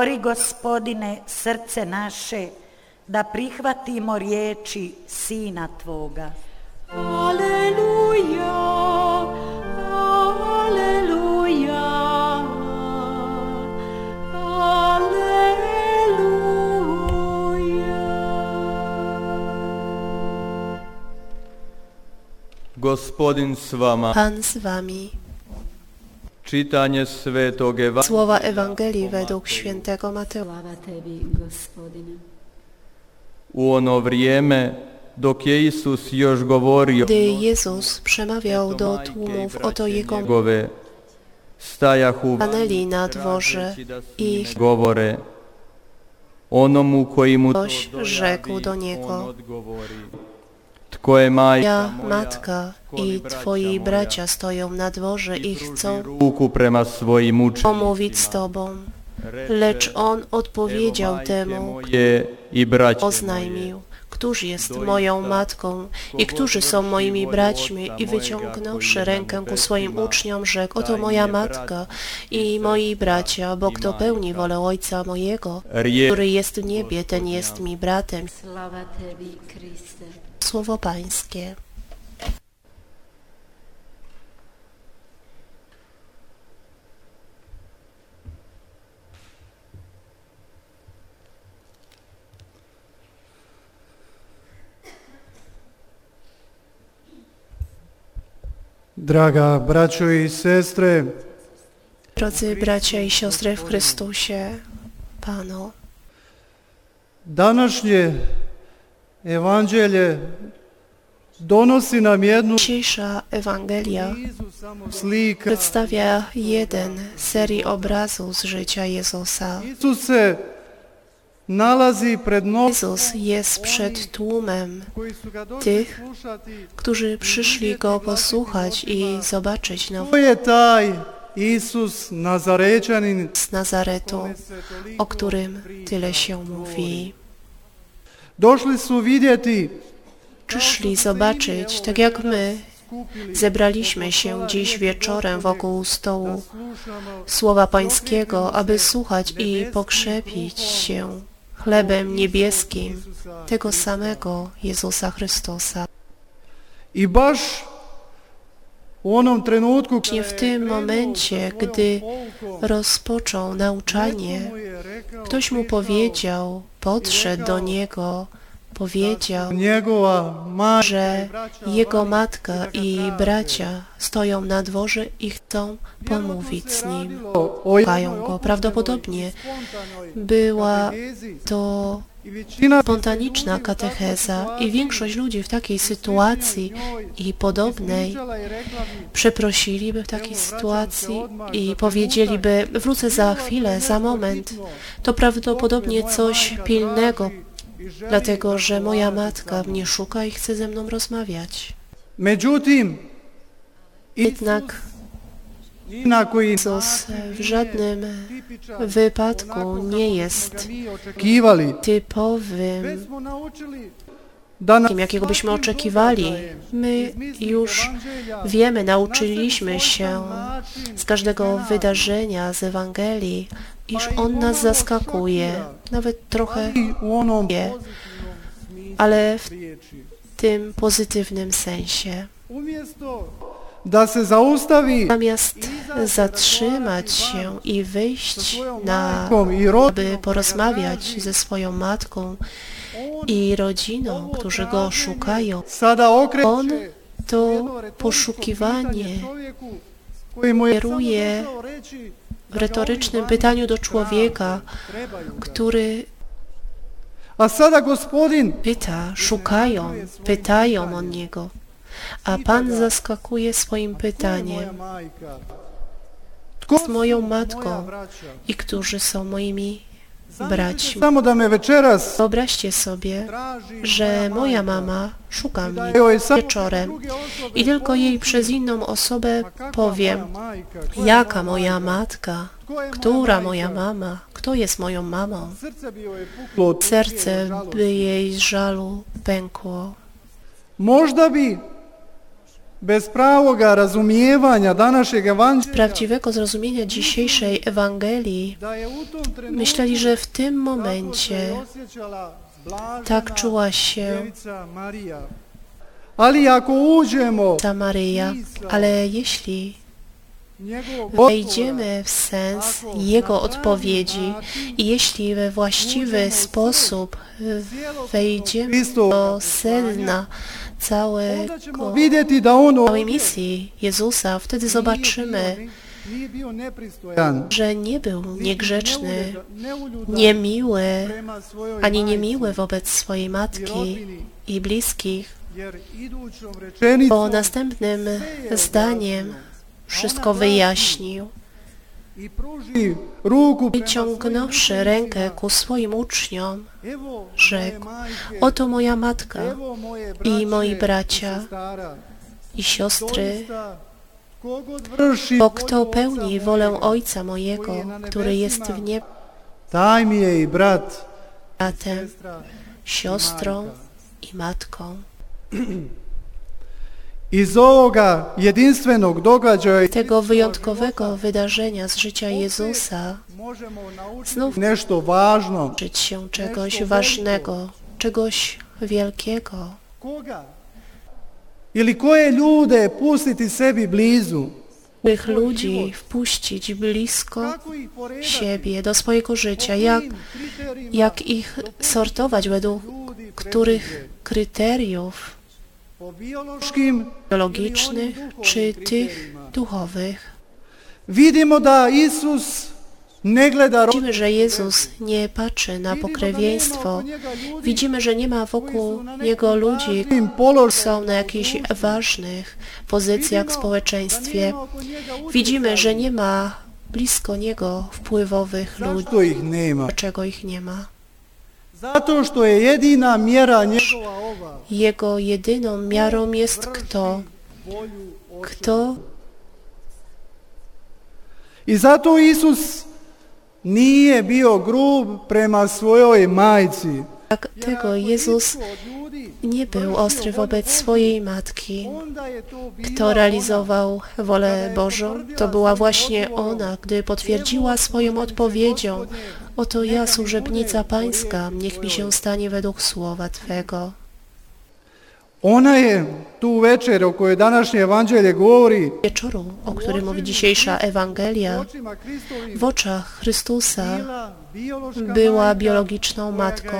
Otvori, gospodine, srce naše, da prihvatimo riječi Sina Tvoga. Aleluja, aleluja, aleluja. Gospodin s vama. Pan z wami. Svetog Evangelija Słowa Ewangelii według świętego Mateusza. U ono vrijeme dok je Isus još govorio Gdy Jezus przemawiał do tłumów, oto jego stajahu stanęli na dworze i govore. Onomu koji mu ktoś rzekł do on niego, odgovori Tko je majka ja, moja, matka i twoi bracia stoją na dworze i chcą pomówić z tobą. Lecz on odpowiedział temu, moje. oznajmił, któż jest moją matką i którzy są moimi braćmi i wyciągnąwszy rękę ku swoim uczniom rzekł, oto moja matka i moi bracia, bo kto pełni wolę Ojca mojego, który jest w niebie, ten jest mi bratem. Tebi, Kriste. Słowo Pańskie. Draga braćo i sestre, Drodzy bracia i siostry w Chrystusie, Panu, današnje evanđelje donosi nam jednu dzisiejsza Ewangelia slika. przedstawia jeden z serii obrazów z życia Jezusa. Mnogima Jezus jest przed tłumem tych, którzy przyszli Go posłuchać i zobaczyć To je taj Isus Nazarečanin z Nazaretu, o którym tyle się mówi. Došli su vidjeti Przyszli zobaczyć, tak jak my zebraliśmy się dziś wieczorem wokół stołu Słowa Pańskiego, aby słuchać i pokrzepić się chlebem niebieskim tego samego Jezusa Chrystusa. i Właśnie w tym momencie, gdy rozpoczął nauczanie, ktoś mu powiedział, podszedł do niego, powiedział, że jego matka i bracia stoją na dworze i chcą pomówić z nim. Szukają go. Prawdopodobnie była to spontaniczna katecheza i większość ludzi w takiej sytuacji i podobnej przeprosiliby w takiej sytuacji i powiedzieliby wrócę za chwilę, za moment. To prawdopodobnie coś pilnego, dlatego że moja matka mnie szuka i chce ze mną rozmawiać. Međutim, Jednak Jezus w żadnym wypadku nie jest typowym jakiego byśmy oczekiwali. My już wiemy, nauczyliśmy się z każdego wydarzenia z Ewangelii, iż on nas zaskakuje, nawet trochę, je, ale w tym pozytywnym sensie. Zamiast zatrzymać się i wyjść na, aby porozmawiać ze swoją matką i rodziną, którzy go szukają, on to poszukiwanie kieruje w retorycznym pytaniu do człowieka, który pyta, szukają, pytają o niego, a Pan zaskakuje swoim pytaniem, z moją matką i którzy są moimi braćmi. Wyobraźcie sobie, że moja mama szuka mnie wieczorem i tylko jej przez inną osobę "Ma kakva powiem, jaka moja matka, która moja mama, kto jest moją mamą. Serce by jej z żalu pękło. Možda bi Bez razumijevanja današnjeg Prawdziwego zrozumienia dzisiejszej Ewangelii myśleli, że w tym momencie tak czuła się ta Maryja, ale jeśli wejdziemy w sens Jego odpowiedzi. i jeśli we właściwy sposób wejdziemy do sedna onda ćemo całego, całej misji Jezusa, wtedy zobaczymy, że nie był niegrzeczny, niemiły, ani niemiły wobec swojej matki i bliskich, bo następnym zdaniem wszystko wyjaśnił. i rękę ku swoim uczniom, rzekł, oto moja matka i moi bracia i siostry, bo kto pełni wolę Ojca mojego, który jest w niebie, taj mi je i brat, bratem, siostrą i matką. Događaja Tego wyjątkowego wydarzenia z życia Jezusa znów uczyć się czegoś ważnego, czegoś wielkiego. Ili koje ljude pustiti sebi blizu? Tych ludzi wpuścić blisko siebie, do swojego życia, jak, jak ich sortować, według których kryteriów biologicznych czy tych duchowych. Widzimy, że Jezus nie patrzy na pokrewieństwo. Widzimy, że nie ma wokół Niego ludzi, którzy są na jakichś ważnych pozycjach w społeczeństwie. Widzimy, że nie ma blisko Niego wpływowych ludzi. Dlaczego ich nie ma? Zato što je jedina mjera njegova ova. Jego jedyną miarą jest kto? Kto I zato Isus nije bio grub prema svojoj majci. Tak tego Jezus nie był ostry wobec swojej matki. Kto realizował wolę Bożą, to była właśnie ona, gdy potwierdziła swoją odpowiedzią. Oto ja, służebnica Pańska, niech mi się stanie według słowa Twego. Ona je tu večer o kojoj današnje evanđelje govori Wieczoru, o którym mówi dzisiejsza Ewangelia, w oczach Chrystusa była biologiczną matką,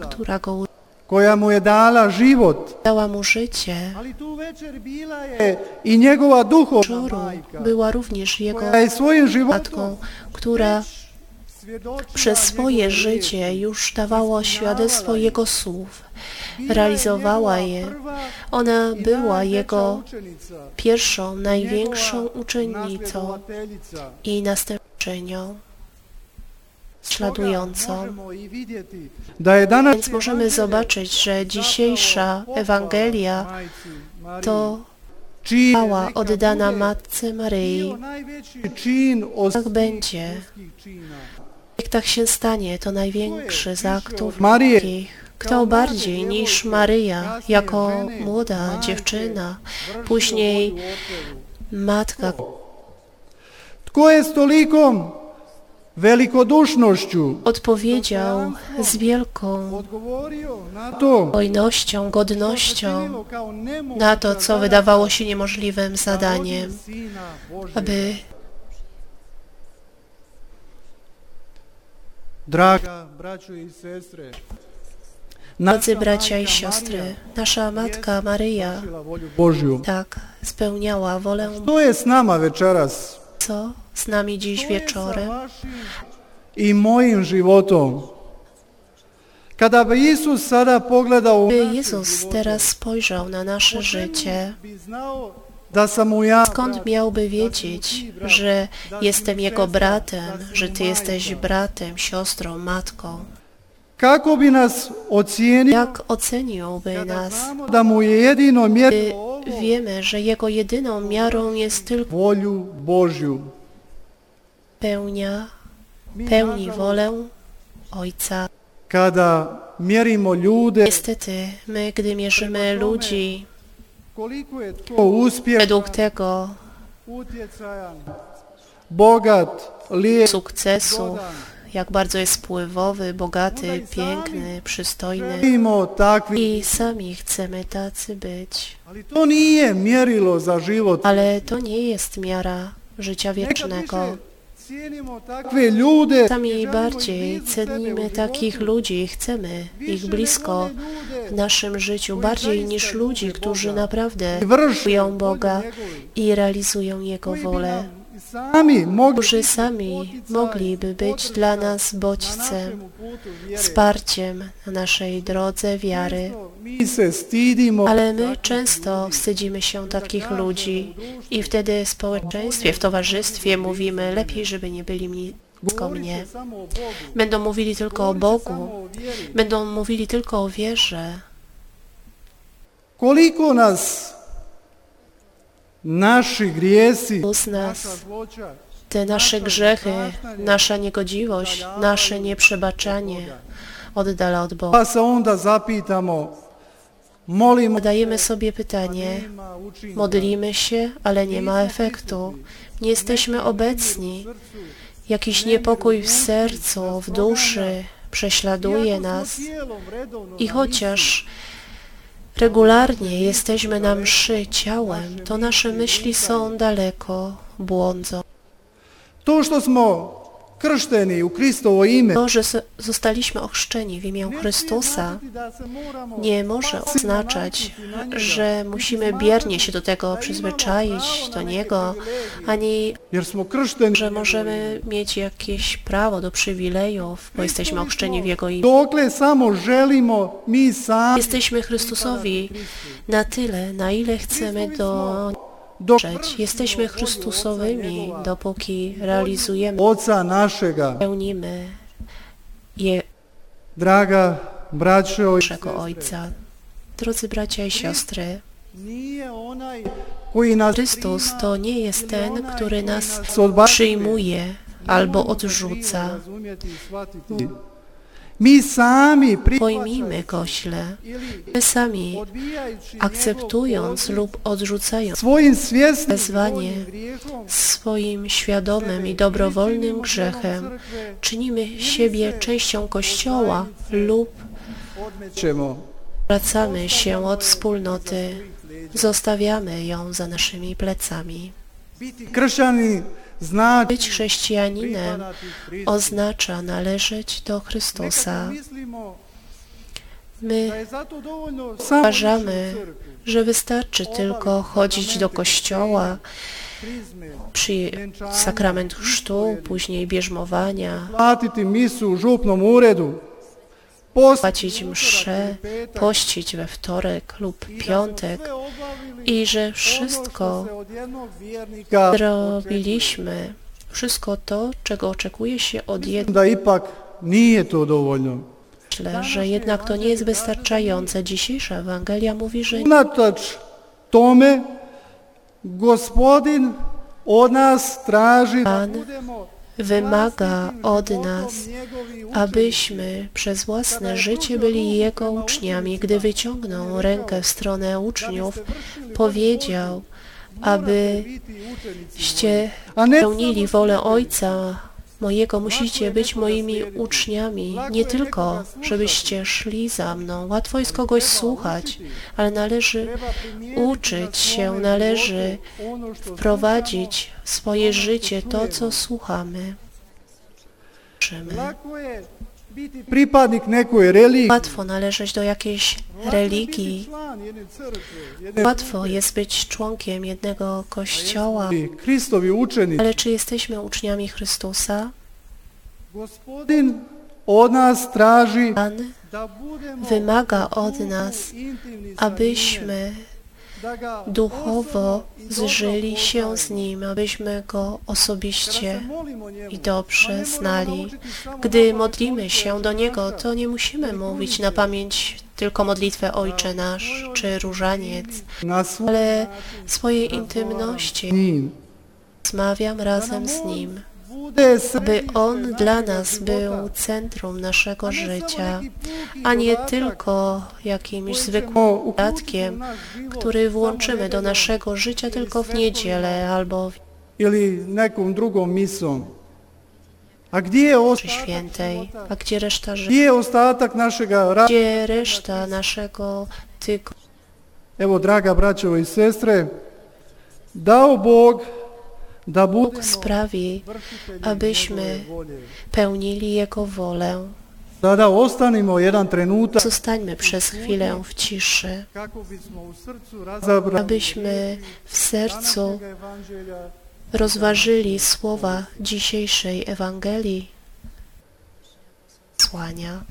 która go koja mu je dala život. dała mu życie. Ali tu večer bila je i njegova duhovna majka była również jego matką, która przez swoje życie już dawała świadectwo Jego słów, realizowała je. Ona była Jego pierwszą, największą uczennicą i następczynią, śladującą. Więc możemy zobaczyć, że dzisiejsza Ewangelia to chwała oddana Matce Maryi. Tak będzie. Jak tak się stanie, to największy z aktów Marię. ludzkich. Kto bardziej niż Maryja, jako młoda dziewczyna, później matka, Tko je s tolikom velikodušnošću odpowiedział z wielką odgovorio na to hojnością, godnością na to, co wydawało się niemożliwym zadaniem, aby Draga i Drodzy bracia i siostry, nasza Matka Maryja tak spełniała wolę, To je s nama večeras co z nami dziś To wieczorem. i mojim životom. Kada By Jezus teraz spojrzał na nasze życie, skąd miałby wiedzieć, że jestem Jego bratem, że Ty jesteś bratem, siostrą, matką? Jak oceniłby nas, gdy wiemy, że Jego jedyną miarą jest tylko pełnia, pełni wolę Ojca. Niestety, my, gdy mierzymy ludzi koliko je to uspjeh, Według tego sukcesu, jak bardzo jest wpływowy, bogaty, piękny, przystojny. I sami chcemy tacy być. Ale to nie jest miara życia wiecznego. Sami bardziej cenimy takich ludzi i chcemy ich blisko w naszym życiu, bardziej niż ludzi, którzy naprawdę volju Boga i realizują Jego wolę, którzy sami mogliby być dla nas na bodźcem, wsparciem na naszej drodze wiary. Ale my często wstydzimy się takich ludzi i wtedy w społeczeństwie, w towarzystwie mówimy, lepiej, żeby nie byli mi- blisko mnie. Będą mówili tylko o Bogu, będą mówili tylko o wierze. Koliko nas naši grijesi, nas te nasze grzechy, nasza niegodziwość, nasze nieprzebaczanie oddala od Boga. Zadajemy sobie pytanie, modlimy się, ale nie ma efektu. Nie jesteśmy obecni. Jakiś niepokój w sercu, w duszy prześladuje nas. i chociaż regularnie jesteśmy na mszy ciałem, to nasze myśli są daleko, błądzą. To smo To, że zostaliśmy ochrzczeni w imię Chrystusa, nie może oznaczać, że musimy biernie się do tego przyzwyczaić, do Niego, ani że możemy mieć jakieś prawo do przywilejów, bo jesteśmy ochrzczeni w Jego imię. Jesteśmy Chrystusowi na tyle, na ile chcemy do Jesteśmy Chrystusowymi, dopóki realizujemy, Oca našega, pełnimy Je- draga braćo i naszego Ojca. Drodzy bracia i siostry, nije onaj koji nas Chrystus to nie jest ten, który nas przyjmuje albo odrzuca. razumjeti i shvatiti. Pojmijmy Go źle. My sami, akceptując lub odrzucając wezwanie swoim świadomym i dobrowolnym grzechem, czynimy siebie częścią Kościoła lub wracamy się od wspólnoty, zostawiamy ją za naszymi plecami. Być chrześcijaninem oznacza należeć do Chrystusa. My uważamy, że wystarczy tylko chodzić do kościoła, przy sakrament chrztu, później bierzmowania, płacić mszę, pościć we wtorek lub piątek i że wszystko zrobiliśmy, wszystko to, czego oczekuje się od jednego. Myślę, że jednak to nie jest wystarczające. Dzisiejsza Ewangelia mówi, że tome, gospodin od nas da Pan wymaga od nas, abyśmy przez własne życie byli Jego uczniami. Gdy wyciągnął rękę w stronę uczniów, powiedział, abyście pełnili wolę Ojca mojego, musicie być moimi uczniami. Nie tylko, żebyście szli za mną. Łatwo jest kogoś słuchać, ale należy uczyć się, należy wprowadzić w swoje życie to, co słuchamy. Słyszymy. Łatwo należeć do jakiejś religii, łatwo jest być członkiem jednego kościoła, ale czy jesteśmy uczniami Chrystusa? Pan wymaga od nas, abyśmy duchowo zżyli się z. Nim, abyśmy Go osobiście i dobrze znali. Gdy modlimy się do Niego, to nie musimy mówić na pamięć tylko modlitwę Ojcze Nasz czy Różaniec, ale swojej intymności Da razem z Nim, aby On dla nas był centrum naszego życia, a nie tylko jakimś zwykłym dodatkiem, który włączymy do naszego życia tylko w niedzielę albo w. A gdje je mszy ostatak, świętej, a gdzie reszta życia? ostatak našega rada? Gdzie reszta naszego tyku? Evo, draga braćo i sestre, dao Bog da Bóg sprawi, abyśmy pełnili Jego wolę. Zostańmy przez chwilę w ciszy, abyśmy w sercu rozważyli słowa dzisiejszej Ewangelii. Słania.